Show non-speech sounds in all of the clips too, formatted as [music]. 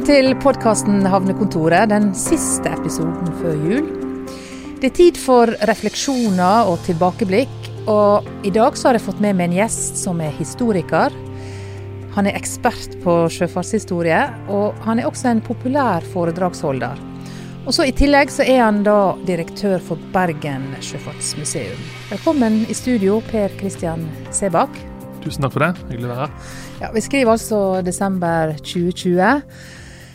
Velkommen til podkasten Havnekontoret, den siste episoden før jul. Det er tid for refleksjoner og tilbakeblikk, og i dag så har jeg fått med meg en gjest som er historiker. Han er ekspert på sjøfartshistorie, og han er også en populær foredragsholder. Og så I tillegg så er han da direktør for Bergen sjøfartsmuseum. Velkommen i studio, Per Kristian Sebakk. Tusen takk for det. Hyggelig å være her. Ja, Vi skriver altså desember 2020.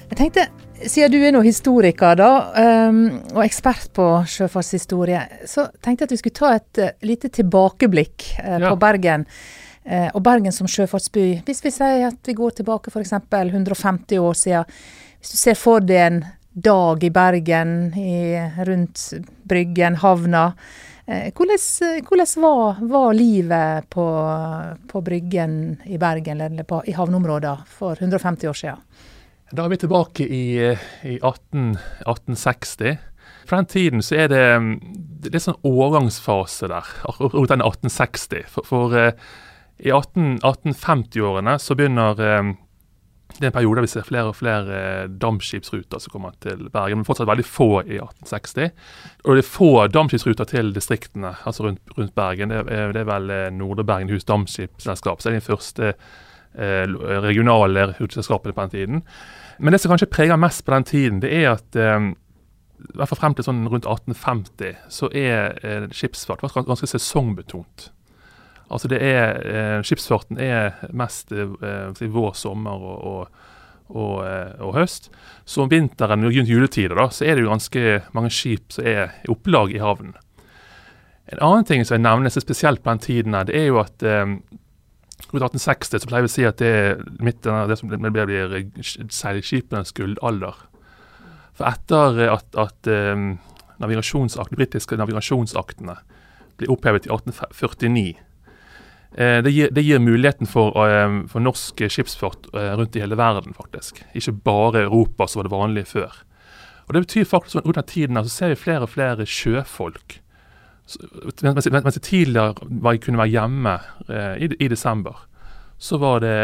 Jeg tenkte, Siden du er nå historiker da, um, og ekspert på sjøfartshistorie, så tenkte jeg at vi skulle ta et uh, lite tilbakeblikk ja. på Bergen. Uh, og Bergen som sjøfartsby. Hvis vi sier at vi går tilbake f.eks. 150 år siden. Hvis du ser for deg en dag i Bergen, i, rundt Bryggen, havna. Eh, hvordan, hvordan var, var, livet på, på, Bryggen i Bergen eller på, i havneområdene for 150 år siden? Da er vi tilbake i, i 18, 1860. Fra den tiden så er det, det er sånn overgangsfase der, rundt den 1860. For, for uh, i 18, 1850-årene så begynner uh, det er en periode der vi ser flere og flere eh, dampskipsruter som kommer til Bergen, men fortsatt veldig få i 1860. Og det er få dampskipsruter til distriktene, altså rundt, rundt Bergen. Det er, det er vel eh, Nordre Bergenhus Dampskipsselskap som er de første eh, regionale hudselskapene på den tiden. Men det som kanskje preger mest på den tiden, det er at eh, i hvert fall frem til sånn rundt 1850 så er eh, skipsfart ganske sesongbetont. Altså det er, eh, Skipsfarten er mest eh, vår, sommer og, og, og, eh, og, høst. Så om vinteren rundt juletider da, så er det jo ganske mange skip som er i opplag i havnen. En annen ting som jeg nevner så spesielt på den tiden, her, det er jo at eh, rundt 1860 så pleier vi å si at det er midt av det som blir seilskipenes gullalder. For etter at, at um, de britiske navigasjonsaktene blir opphevet i 1849, Eh, det gir, det gir, muligheten for, uh, for norsk skipsfart uh, rundt i hele verden, faktisk. Ikke bare Europa, som var det vanlige før. Og Det betyr faktisk at rundt den tiden så ser vi flere og flere sjøfolk. Mens, det tidligere var, kunne være hjemme eh, i, i, desember, så var det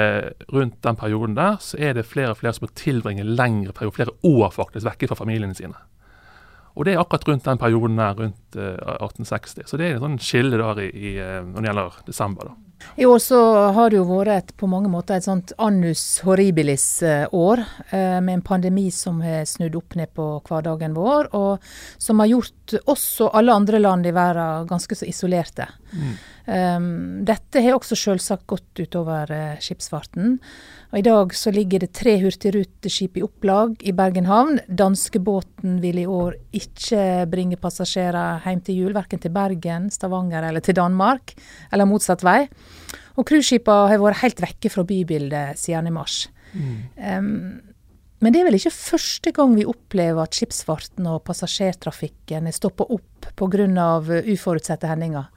rundt den perioden der så er det flere og flere som må tilbringe lengre perioder, flere år faktisk, vekke fra familiene sine. Og det er akkurat rundt den perioden der, rundt eh, 1860. Så det er en sånn skille der i, i, uh, når det gjelder desember. da. I år så har det jo vært et, på mange måter et sånt annus horribilis-år, uh, med en pandemi som har snudd opp ned på hverdagen vår, og som har gjort oss og alle andre land i verden ganske så isolerte. Mm. Um, dette har også selvsagt gått utover skipsfarten. Og I dag så ligger det tre hurtigruteskip i opplag i Bergen havn. Danskebåten vil i år ikke bringe passasjerer hjem til jul, verken til Bergen, Stavanger eller til Danmark, eller motsatt vei. Og cruiseskipene har vært helt vekke fra bybildet siden i mars. Mm. Um, men det er vel ikke første gang vi opplever at skipsfarten og passasjertrafikken er stoppa opp pga. uforutsette hendinger?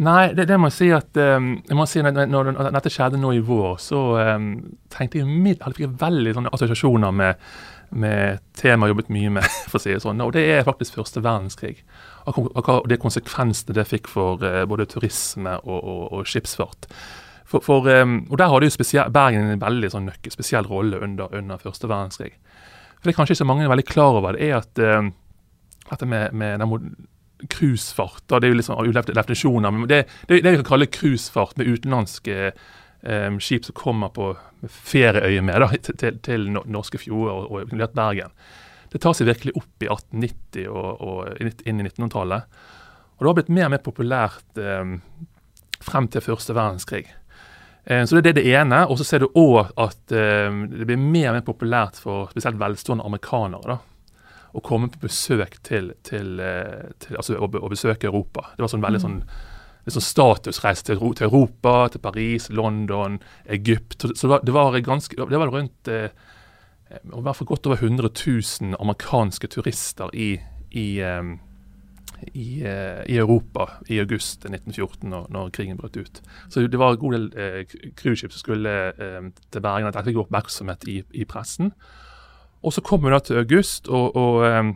Nei, det, det, må jeg si at um, jeg må si når, når, dette skjedde nå i vår, så um, tenkte jeg midt, jeg fikk veldig sånne assosiasjoner med, med tema jeg jobbet mye med, [laughs] for å si det sånn. Og det er faktisk første verdenskrig. Og, og, og de konsekvensene det fikk for uh, både turisme og, og, og skipsfart. For, for, um, og Der hadde jo spesiell, Bergen en veldig sånn nøkke, spesiell rolle under, under første verdenskrig. For Det er kanskje ikke så mange er veldig klar over, det er at um, dette med, med cruisefart Det er jo liksom ulevde definisjoner. men Det, det, det vi kan kalle cruisefart med utenlandske um, skip som kommer på ferieøyemed til, til, norske fjorder og, og Bergen. Det tar seg virkelig opp i 1890 og, og inn i 1900-tallet. Og det har blitt mer og mer populært um, frem til første verdenskrig. Eh, så Det er det ene. Og så ser du òg at eh, det blir mer og mer populært for spesielt velstående amerikanere da, å komme på besøk til, til, eh, til altså å, å, besøke Europa. Det var sånn veldig sånn, sånn statusreise til, til, Europa, til Paris, London, Egypt. Så det var, det var ganske, det var rundt i hvert fall godt over 100 000 amerikanske turister i, i i, eh, i, Europa i august 1914, når, når, krigen brøt ut. Så det var en god del eh, cruiseskip som skulle eh, til Bergen. At dette fikk oppmerksomhet i, i, pressen. Og så kommer vi da til august, og, og eh,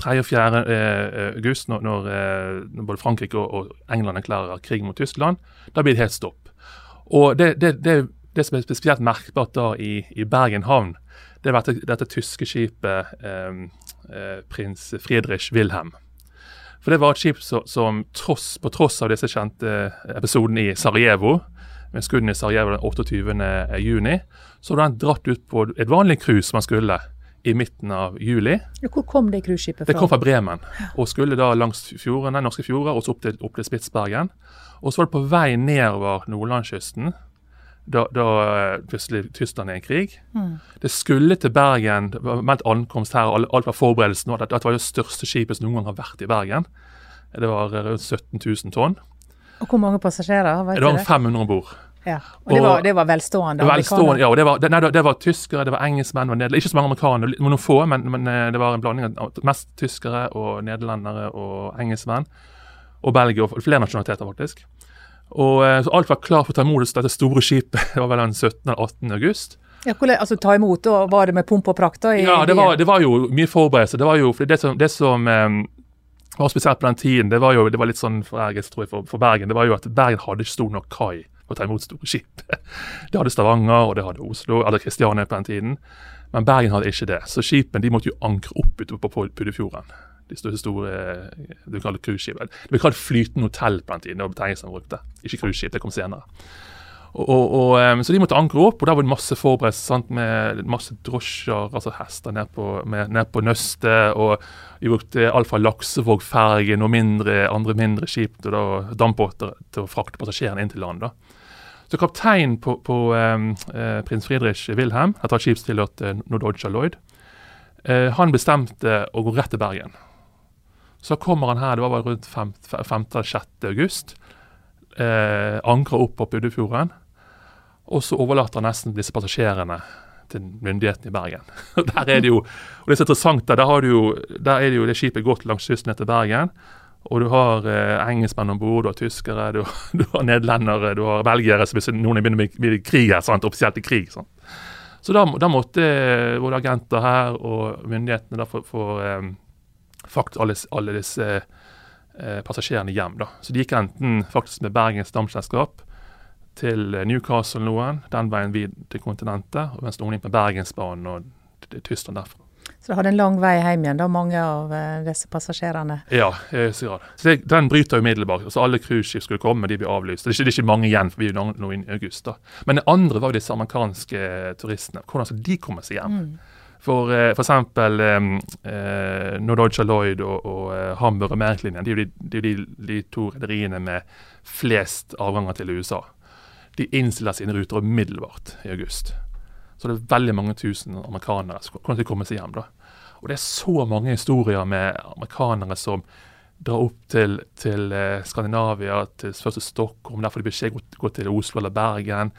3. og 4. Eh, august, når, når, eh, når, både Frankrike og, og, England erklærer krig mot Tyskland, da blir det helt stopp. Og det, det, det det som er spesielt merkbart da i, i Bergen havn, det var dette, dette tyske skipet eh, eh, prins Friedrich Wilhelm. For det var et skip som, som tross, på tross av disse kjente episodene i Sarajevo, med skuddene i Sarajevo den 28. juni, så hadde den dratt ut på et vanlig cruise man skulle i midten av juli. Hvor kom det cruiseskipet fra? Det kom fra Bremen, og skulle da langs fjordene, norske fjorder og så opp til, opp til Spitsbergen. Og så var det på vei nedover nordlandskysten da, da plutselig Tyskland er i krig. Mm. Det skulle til Bergen, det var meldt ankomst her, alt var forberedelsen. Dette det var det største skipet som noen gang har vært i Bergen. Det var rundt 17 000 tonn. Og Hvor mange passasjerer? det var 500 om bord. Ja, og det var, det var velstående? velstående ja, og det var, det, nei, det var tyskere, det var engelskmenn, ikke så mange amerikanere, noen få, men, men, eh, det var en blanding av mest tyskere og nederlendere og engelskmenn. Og Belgia, og flere nasjonaliteter, faktisk. Og eh, så Alt var klart for å ta imot dette store skipet. Det var vel den 17. eller 18. august. Ja, hvordan, altså Ta imot, og Var det med pomp og prakt? ja, det var, det var, jo mye forberedelse. Det var jo, for det som, det som um, var spesielt på den tiden, det var jo det var litt sånn forerget tror jeg, for, for, Bergen, det var jo at Bergen hadde ikke stor nok kai for å ta imot store skip. [laughs] Det hadde Stavanger og det hadde Oslo, eller Kristiania på den tiden. Men Bergen hadde ikke det. Så skipene de måtte jo ankre opp utover på Puddefjorden de store, store du kaller cruiseskip. Det ble kalt flytende hotell på den tiden. det var betegnelsen de brukte. Ikke cruiseskip, det kom senere. Og, og, og, um, så de måtte ankre opp, og der var det masse forberedelser med masse drosjer, altså hester ned på, med, ned på nøstet. Og de brukte alt fra Laksevågfergen og mindre, andre mindre skip til dampbåter til å frakte passasjerene inn til land. da. Så kapteinen på, på um, prins Friedrich Wilhelm, etter at skip tilhørte uh, Nordodja Lloyd, eh, han bestemte å gå rett til Bergen. Så kommer han her, det var rundt 5.-6. august. Eh, ankrer opp på Puddefjorden. Og så overlater han nesten disse passasjerene til myndighetene i Bergen. [laughs] Der er det jo, og det er så interessant, der, du jo, der er det jo det skipet gått langs kysten til Bergen. Og du har eh, engelskmenn om bord, du har tyskere, du, [laughs] du, har nederlendere, du har belgiere. Hvis noen begynner med, med krig her, sant, offisielt i krig. Sant? Så da, da måtte både agenter her og myndighetene da få eh, faktisk alle, alle disse eh, passasjerene hjem. da. Så de gikk enten faktisk med Bergens Damselskap til eh, Newcastle noen, den veien vid til kontinentet, og mens noen gikk med Bergensbanen og til Tyskland derfra. Så det hadde en lang vei hjem igjen, da, mange av eh, disse passasjerene? Ja, i høyeste grad. Så det, Den bryter umiddelbart. Altså Alle cruiseskip skulle komme, de blir avlyst. Det er, ikke, det er ikke mange igjen, for vi er nå i august. da. Men det andre var jo disse amerikanske turistene. Hvordan skal de komme seg hjem? Mm. For uh, f.eks. Uh, Nordoja Lloyd og, og uh, Hamburg og Merklinjen er jo de, de, de, to rederiene med flest avganger til USA. De innstiller sine ruter umiddelbart i august. Så det er veldig mange tusen amerikanere som kommer til å komme seg hjem. da. Og det er så mange historier med amerikanere som drar opp til, til Skandinavia, til først til Stockholm, derfor de beskjed gå til Oslo eller Bergen.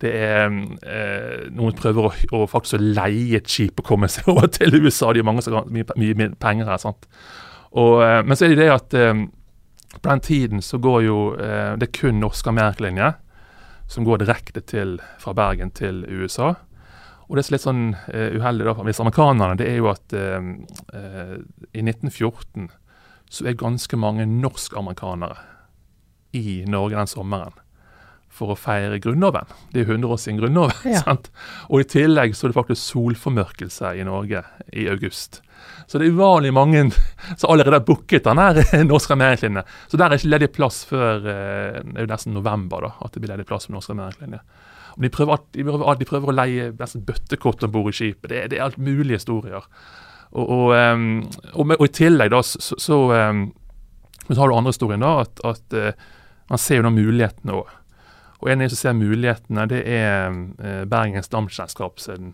Det er eh, Noen prøver å, å, faktisk å leie et skip og komme seg [laughs] over til USA. De har mange som mye, mye, mye, penger her. sant? Og, eh, men så er det det at eh, på den tiden så går jo eh, det er kun norsk amerikalinje som går direkte til, fra Bergen til USA. Og det som er litt sånn uh, uheldig da, hvis amerikanerne, det er jo at uh, i 1914 så er ganske mange norskamerikanere i Norge den sommeren for å feire Grunnloven. Det er 100 år siden Grunnloven. Ja. Og i tillegg så er det faktisk solformørkelse i Norge i august. Så det er uvanlig mange som allerede har booket den her [laughs] norske ameriklinje. Så der er ikke ledig plass før eh, det er jo nesten november da, at det blir ledig plass for norsk ameriklinje. De prøver, de, prøver, de prøver, å leie nesten bøttekott om bord i skipet. Det, det, er alt mulige historier. Og, og, um, og, med, og i tillegg da, så, så, så, så har du andre historien da, at, at uh, man ser jo nå mulighetene òg. Og En av de som ser mulighetene, det er eh, Bergens Damselskap sin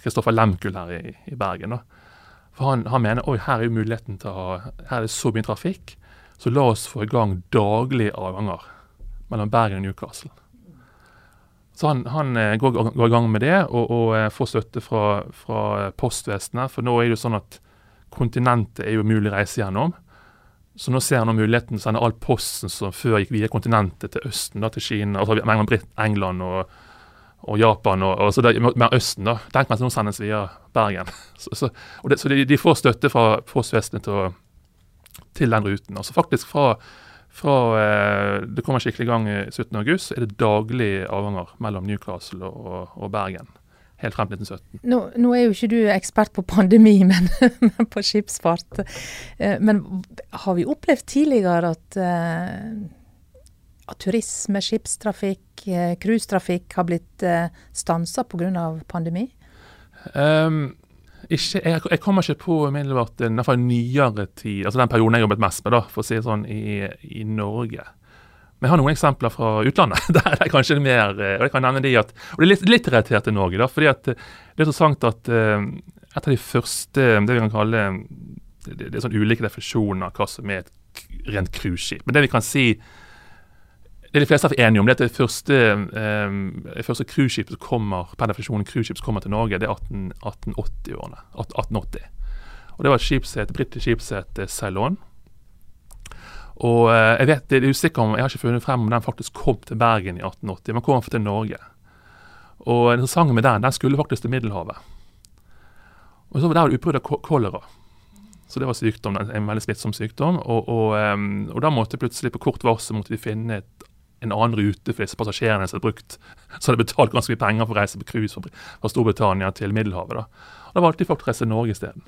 Kristoffer eh, Lemkull her i, i Bergen. da. For han, han, mener oi, her er jo muligheten til å her er det så mye trafikk, så la oss få i gang daglige avganger mellom Bergen og Newcastle. Så han, han eh, går, går, i gang med det, og, og får støtte fra, fra postvesenet. For nå er det jo sånn at kontinentet er jo mulig å reise gjennom. Så nå ser han muligheten til å sende all posten som før gikk via kontinentet til Østen, da, til Kina, altså England, England og, og, Japan og, og så det, mer Østen. da, meg at nå sendes via Bergen. [laughs] Så, så, det, så de, de, får støtte fra Postvesenet til, til, den ruten. Altså faktisk fra, fra eh, det kommer skikkelig i gang i 17.8, er det daglige avganger mellom Newcastle og, og Bergen. Helt frem til 1917. Nå, nå, er jo ikke du ekspert på pandemi, [laughs] men, men på skipsfart. Eh, men har vi opplevd tidligere at, uh, at turisme, skipstrafikk, cruisetrafikk har blitt stansa pga. pandemi? Um, ikke, jeg, jeg, kommer ikke på umiddelbart fall nyere tid, altså den perioden jeg jobbet mest med, da, for å si det sånn, i, i Norge. Men jeg har noen eksempler fra utlandet. [laughs] der det er kanskje mer, og jeg kan nevne de at, og Det er litt, litt relatert til Norge. da, fordi at Det er interessant at uh, et av de første det vi kan kalle det, det er sånn ulike definisjoner av hva som er et rent cruiseskip. Men det vi kan si det de fleste er enige om, det er at det første, eh, første cruiseskipet som kommer per definisjon cruiseskip kommer til Norge, det er 1880-årene. 1880. Og Det var et skip som het britisk skip Ceylon. Og eh, jeg vet, det er usikker om, jeg har ikke funnet frem om den faktisk kom til Bergen i 1880, men kom til Norge. Og det sangen med den, den skulle faktisk til Middelhavet. Og så var det utbrudd av kolera. Så det var sykdom, en veldig smittsom sykdom. Og, og, um, og da måtte plutselig på kort varsel måtte vi finne et en annen rute for disse passasjerene som hadde brukt, så hadde betalt ganske mye penger for å reise på cruise fra, Storbritannia til Middelhavet. Da, da valgte de faktisk å reise til Norge isteden.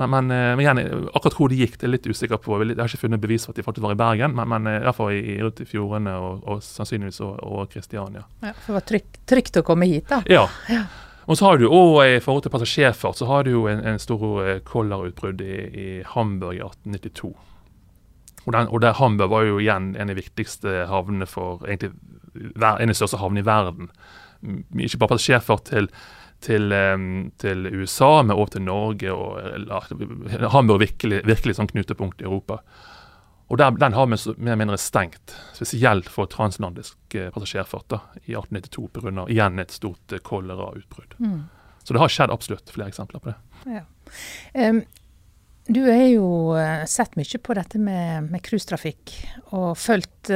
Men, men, eh, men igjen, akkurat hvor de gikk, det er litt usikker på. Jeg har ikke funnet bevis for at de faktisk var i Bergen, men, men hvert fall i, rundt i fjordene og, og, sannsynligvis og Kristiania. Ja, for det var trygt, trygt, å komme hit, da. Ja. ja. Og så har du, og I forhold til passasjerfart så har du jo en, en stor eh, i, i Hamburg i 1892. Og, den, og der Hamburg var jo igjen en av de viktigste havnene for egentlig en av de største havnene i verden. Ikke bare passasjerfart til, til, til, USA, men også til Norge. og Hamburg virkelig, virkelig sånn knutepunkt i Europa. Og der, Den har vi mer eller mindre stengt, spesielt for transatlantisk eh, passasjerfart da, i 1892 pga. igjen et stort eh, kolerautbrudd. Mm. Så det har skjedd absolutt flere eksempler på det. Ja. Um, du har jo uh, sett mye på dette med, med cruisetrafikk, og fulgt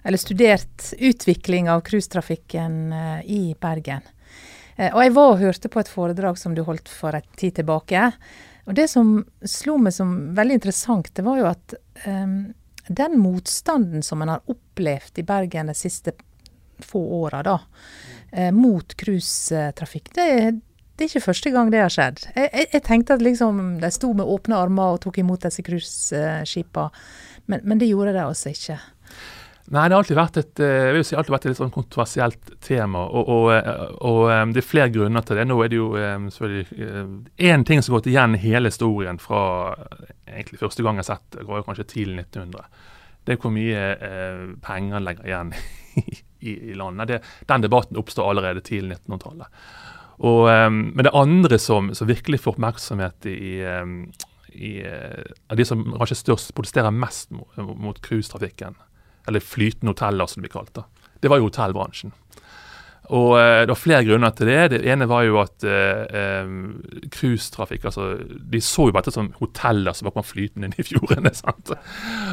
eller studert utvikling av cruisetrafikken i Bergen. Og jeg var og hørte på et foredrag som du holdt for en tid tilbake. Og det som slo meg som veldig interessant, det var jo at um, den motstanden som en har opplevd i Bergen de siste få åra, da, mot cruisetrafikk, det, det er ikke første gang det har skjedd. Jeg, jeg, jeg tenkte at liksom de sto med åpne armer og tok imot disse cruiseskipene, men, men, det gjorde de altså ikke. Nei, det har alltid vært et, eh, jeg vil si, alltid vært et litt sånn kontroversielt tema. Og, og, eh, og, eh, det er flere grunner til det. Nå er det jo selvfølgelig én ting som har gått igjen hele historien fra egentlig første gang jeg har sett det, var kanskje tidlig 1900. Det er hvor mye eh, penger legger igjen [laughs] i, i landet. Det, den debatten oppstår allerede tidlig 1900-tallet. Og, um, men det andre som, som, virkelig får oppmerksomhet i, i av de som kanskje størst protesterer mest mot cruisetrafikken, eller flytende hoteller som det blir kalt, da, det var jo hotellbransjen. Og eh, Det var flere grunner til det. Det ene var jo at eh, cruisetrafikk altså, De så jo bare dette som hoteller som var på flytende inn i fjordene. [laughs] sant?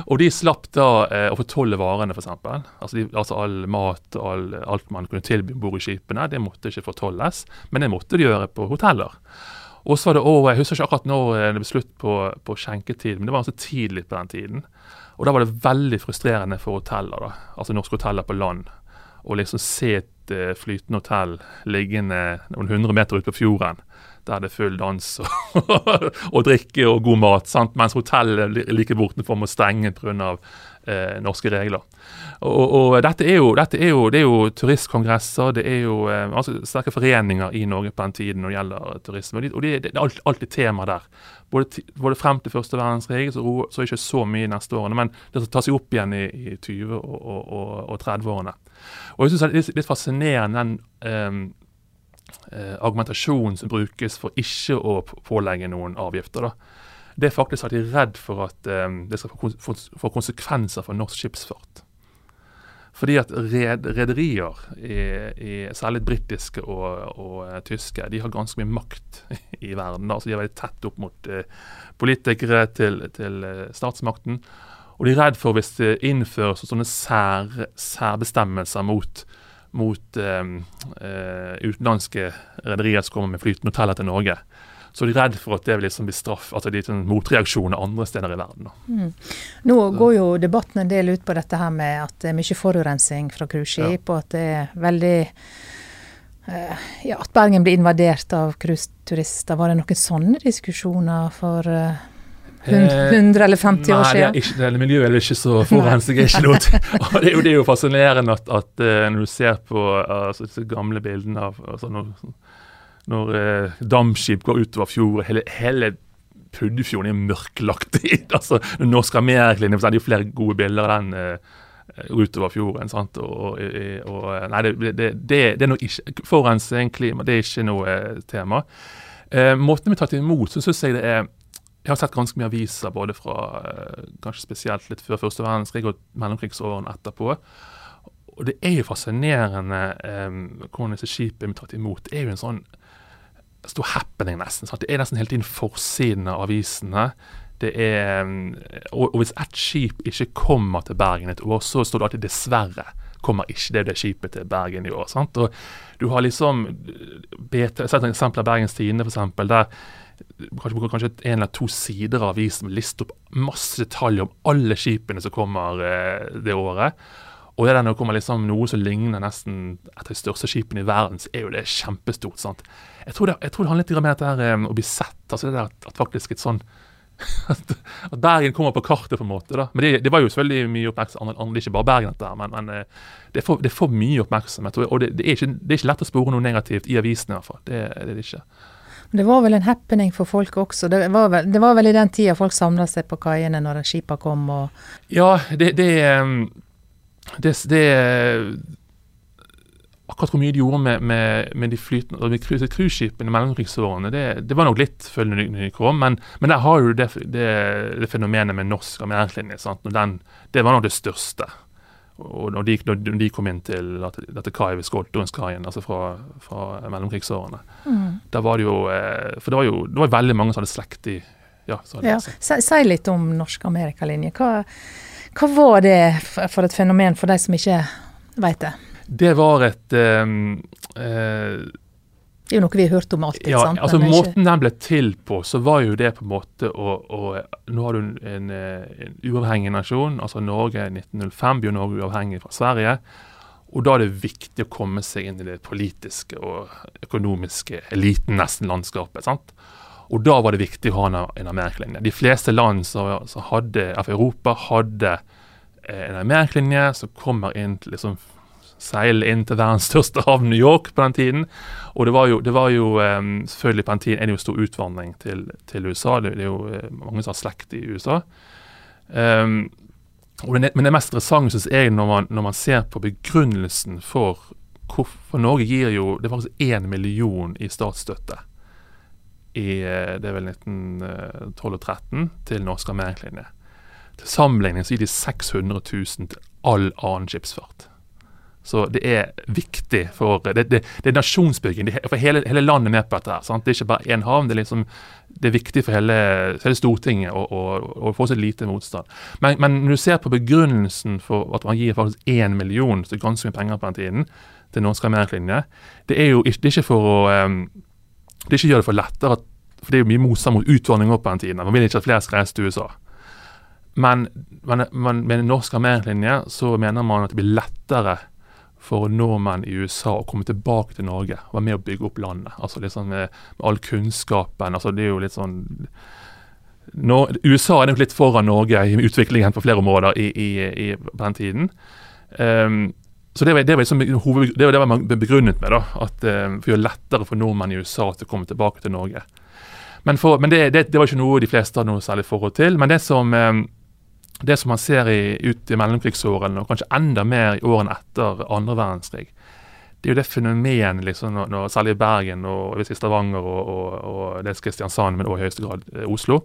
Og de slapp da eh, å fortolle varene, f.eks. Altså, altså all mat all, alt man kunne tilby om bord i skipene, det måtte ikke fortolles. Men det måtte de gjøre på hoteller. Og så var det også, Jeg husker ikke akkurat når det ble slutt på, på skjenketid, men det var altså tidlig på den tiden. Og da var det veldig frustrerende for hoteller, da, altså norske hoteller på land, å liksom se et Eh, flytende hotell liggende noen hundre meter ute på fjorden. Der det er full dans og, [laughs] og drikke og god mat. Sant? Mens hotellet like bortenfor må stenge pga. Eh, norske regler. Og, og dette, er jo, dette er jo, det er jo turistkongresser, det er jo eh, altså, sterke foreninger i Norge på den tiden når det gjelder turisme. Og, det, det, er alltid, alltid tema der. Både, både, frem til første verdenskrig, så, så er det ikke så mye neste årene, men det tar seg opp igjen i, i 20- og, og, og 30-årene. Og jeg synes Det er litt, fascinerende den um, uh, argumentasjonen som brukes for ikke å pålegge noen avgifter. da. Det er faktisk at de er redd for at um, det skal få konsekvenser for norsk skipsfart. Fordi at rederier, særlig britiske og, og, uh, tyske, de har ganske mye makt [laughs] i verden. Altså de er veldig tett opp mot politikere til, til statsmakten. Og de er redd for hvis det innføres sånne sær, særbestemmelser mot, mot um, uh, utenlandske rederier som kommer med flytende hoteller til Norge, så de er redd for at det vil liksom bli straff, altså de sånn motreaksjoner andre steder i verden. Mm. Nå går jo debatten en del ut på dette her med at det er mye forurensning fra cruiseskip, ja. og at det er veldig eh, Ja, at Bergen blir invadert av cruiseturister. Var det noen sånne diskusjoner for uh, 100 eller 50 år siden? Nei, det er miljøet er ikke så forurensning. ikke [laughs] og det er, jo, det er jo fascinerende at, at, uh, når du ser på altså, disse gamle bildene av altså, når, når eh, dampskip går utover fjorden. Hele, hele Puddefjorden er mørklagt. [laughs] altså, Norsk Ameriklinje, det er jo flere gode bilder av den eh, utover fjorden. sant? Og, og, og nei, det, det, det, det, er nok ikke Forurensning, klima, det er ikke noe eh, tema. Eh, måten vi tatt imot, så syns jeg det er Jeg har sett ganske mye aviser, både fra eh, kanskje spesielt litt før første verdenskrig og mellomkrigsårene etterpå. Og det er jo fascinerende eh, hvordan disse skipene blir tatt imot. Det er jo en sånn stor happening, nesten. Sant? Det er nesten hele tiden forsiden av avisene. Det er, og, og hvis ett skip ikke kommer til Bergen et år, så står det alltid 'dessverre' kommer ikke det, det skipet til Bergen i år. Sant? Og du har liksom Jeg sett et eksempel av Bergens Tidende, f.eks. der kanskje, kanskje en eller to sider av avisen lister opp masse detaljer om alle skipene som kommer eh, det året. Og det der når det kommer liksom noe som ligner nesten et av de største skipene i verden, så er jo det kjempestort. sant? Jeg tror det, jeg tror det handler litt om dette her, um, å bli sett. altså det der at, faktisk et sånn [laughs] at, at, Bergen kommer på kartet, på en måte. da. Men det, det var jo selvfølgelig mye oppmerksomhet. Det er ikke bare Bergen, dette men, men det, det, for, det, får, mye oppmerksomhet. Og det, det, er ikke, det, er ikke, lett å spore noe negativt i avisene, i hvert fall. Det, det er det ikke. Det var vel en happening for folk også. Det var vel, det var vel i den tida folk samla seg på kaiene når skipa kom og Ja, det, det, um, det, det akkurat hvor mye de gjorde med, med, med de flytende med cruiseskipene i mellomkrigsårene, det, det, var nok litt før de kom. Men, men, der har du det, fenomenet med norsk armeringslinje. Det var nok det største. Og når de, når de kom inn til dette kaiet ved Skoltorunskaien, altså fra, fra mellomkrigsårene, mm. da var det jo eh, For det var jo det var veldig mange som hadde slekt i ja, ja. Si, si litt om norsk amerikalinje. Hva, hva var det for et fenomen for de som ikke vet det? Det var et um, uh, det er jo noe vi har hørt om alltid. Ja, sant? altså Måten den ble til på, så var jo det på en måte å, å Nå har du en, en, uavhengig nasjon. altså Norge 1905 blir Norge uavhengig fra Sverige. Og da er det viktig å komme seg inn i det politiske og økonomiske eliten, nesten landskapet. sant? Og da var det viktig å ha en, en amerikalinje. De fleste land som, hadde, av Europa hadde eh, en amerikalinje som kommer inn til liksom seile inn til verdens største havn, New York, på den tiden. Og det var jo, det var jo um, selvfølgelig på den tiden det jo stor utvandring til, til USA. Det, det, er jo uh, mange som har slekt i USA. Um, det, men det mest interessante synes jeg når man, når man ser på begrunnelsen for hvorfor Norge gir jo Det var faktisk én million i statsstøtte i uh, det er vel 1912 og 13 til norsk armeringslinje. Til sammenligning så gir de 600 000 til all annen skipsfart. Så det er viktig for Det, det, det er nasjonsbygging. For hele, hele, landet er med på dette. her, sant? Det er ikke bare én havn. Det er, liksom, det er viktig for hele, hele Stortinget å få så lite motstand. Men, men, når du ser på begrunnelsen for at man gir faktisk én million, så ganske mye penger på den tiden, til norsk armeringslinje, det er jo ikke, det er ikke for å um, Det er ikke gjør det for lettere, for det er jo mye motstand mot utvandring på den tiden. Man vil ikke at flere skal reise til USA. Men, men, men med norsk armeringslinje så mener man at det blir lettere for nordmenn i USA å komme tilbake til Norge og være med å bygge opp landet. Altså liksom med, med all kunnskapen. altså det er jo litt sånn nå, USA er nok litt foran Norge i utviklingen på flere områder i, i, i, på den tiden. Um, så Det var det, var liksom hoved, det, var det man begrunnet med. da, at um, For å gjøre lettere for nordmenn i USA til å komme tilbake til Norge. Men, for, men det, det, var ikke noe de fleste hadde noe særlig forhold til. Men det som um, det som man ser i, ut i mellomkrigsårene, og kanskje enda mer i årene etter andre verdenskrig, det er jo det fenomenet, liksom, når, når, særlig i Bergen og i Stavanger og, og, og dels Kristiansand, men også i høyeste grad eh, Oslo.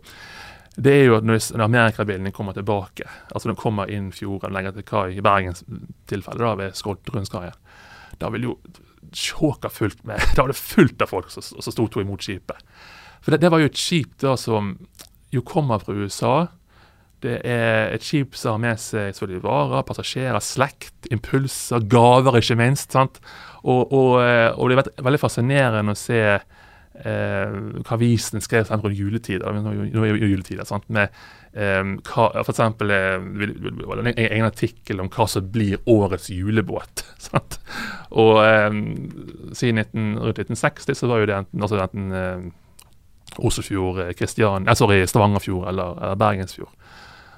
Det er jo at når, når amerikabilene kommer tilbake, altså når de kommer inn fjorden lenger til kai, i Bergens tilfelle, da ved Skolterundskaien, da vil jo sjåka fullt med [laughs] Da var det fullt av folk som, som sto to imot skipet. For det, det var jo et skip da som jo kommer fra USA det er et skip som har med seg varer, passasjerer, slekt, impulser, gaver, ikke minst. sant? Og, og, eh, og det er veldig fascinerende å se eh, hva avisen skrev rundt juletider. Nå er jo juletider. sant, med eh, hva, for eksempel, eh, en egen artikkel om hva som blir årets julebåt. [laughs] sant, Og eh, siden 19, rundt 1960 så var jo det enten, altså enten eh, Oslofjord, Kristian, eh, sorry, Stavangerfjord eller, eller Bergensfjord.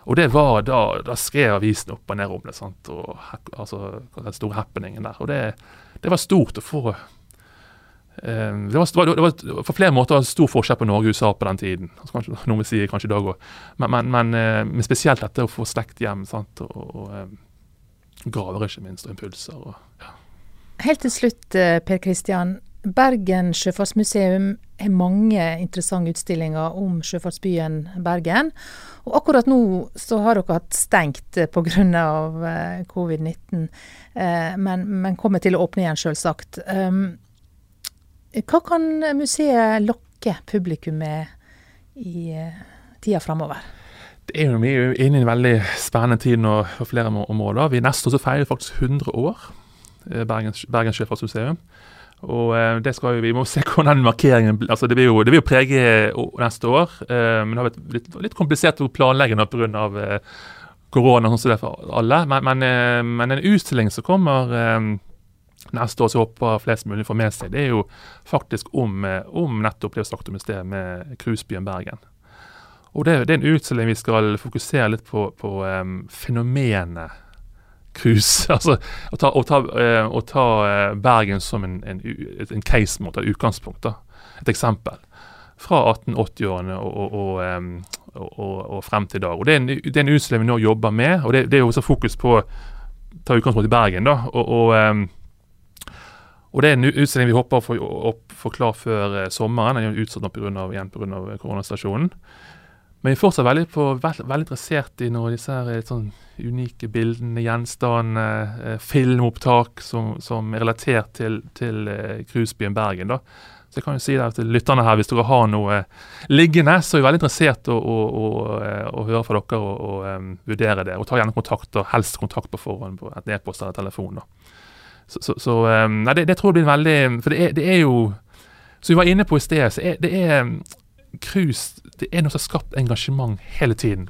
Og det var da, da skrev avisen opp og ned om det. sant, og altså, Den store happeningen der. Og det, det var stort å få Ehm, det var, det var, for flere måter var det stor forskjell på Norge og USA på den tiden. Altså, kanskje, noen vil si kanskje i dag òg. Men, men, men, eh, men, spesielt dette å få slekt hjem. Sant? Og, og ehm, graver, ikke minst, og impulser. Og, ja. Helt til slutt, eh, Per Kristian. Bergen sjøfartsmuseum har mange interessante utstillinger om sjøfartsbyen Bergen. Og akkurat nå så har dere hatt stengt eh, pga. covid-19, men, men kommer til å åpne igjen, selvsagt. Um, hva kan museet lokke publikum med i uh, tida framover? Det er jo, Vi er inne i en veldig spennende tid nå på flere områder. Vi Neste år så feirer faktisk 100 år, eh, Bergens, Bergens Sjøfartsmuseum. Og eh, det skal jo, Vi må se hvordan markeringen altså Det vil jo, det jo prege neste år. men det har vært litt, litt komplisert å planlegge pga. Uh, korona, sånn som. Men, men, men en utstilling som kommer neste år så håper flest mulig får med seg, det er jo faktisk om, eh, om nettopp det vi snakket om i sted, med cruisebyen Bergen. Og det, det, er en utstilling vi skal fokusere litt på, på um, fenomenet cruise. [laughs] altså å ta, å ta, uh, å ta uh, Bergen som en, en, en case, måte, et utgangspunkt. da, Et eksempel. Fra 1880-årene og, og, og, og, frem til i dag. Og Det er en, det er en utstilling vi nå jobber med. og Det, det er også fokus på å ta utgangspunkt i Bergen. da, og, og Det er en utstilling vi håper å få, klar før eh, sommeren. Den er utsatt pga. koronastasjonen. Men vi er fortsatt veldig, på, veldig, veldig interessert i noen av disse her, eh, sånn unike bildene, gjenstandene, eh, filmopptak som, som, er relatert til, til eh, cruisebyen Bergen. da. Så jeg kan jo si det til lytterne her, Hvis dere har noe liggende, så er vi veldig interessert i å, å, å, høre fra dere og, og um, vurdere det. Og ta gjerne kontakt, og helst kontakt på forhånd på et e-post eller telefon. da. Så, så, så um, nei, det, det, tror jeg blir veldig For det er, det er, jo Som vi var inne på i sted, så er det er cruise Det er noe som har skapt engasjement hele tiden.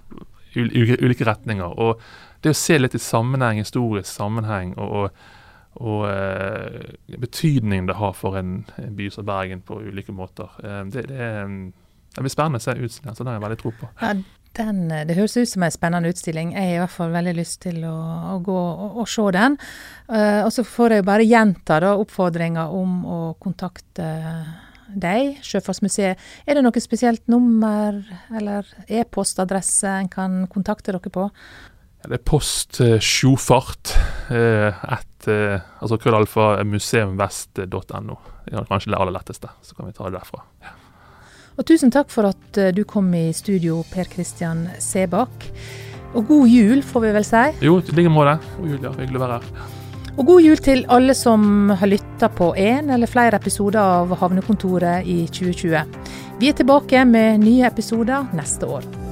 I ulike retninger. Og det å se litt i sammenheng, historisk sammenheng, og, og, og uh, betydningen det har for en, by som Bergen på ulike måter, uh, det, det, er, det, blir spennende å se utstillingen. Så det har jeg veldig tro på. Ja, den, eh, det høres ut som en spennende utstilling. Jeg har i hvert fall veldig lyst til å, å gå og, og, se den. Og så får jeg bare gjenta da oppfordringa om å kontakte deg, Sjøfartsmuseet. Er det noe spesielt nummer eller e-postadresse en kan kontakte dere på? Det er post sjofart uh, at uh, altså krøllalfa museumvest.no. Det er kanskje det aller letteste. Så kan vi ta det derfra. Ja. Og tusen takk for at eh, du kom i studio, Per Kristian Sebakk. Og god jul, får vi vel si? Jo, i like måte. God jul, ja. Hyggelig å være her. Og god jul til alle som har lytta på en eller flere episoder av Havnekontoret i 2020. Vi er tilbake med nye episoder neste år.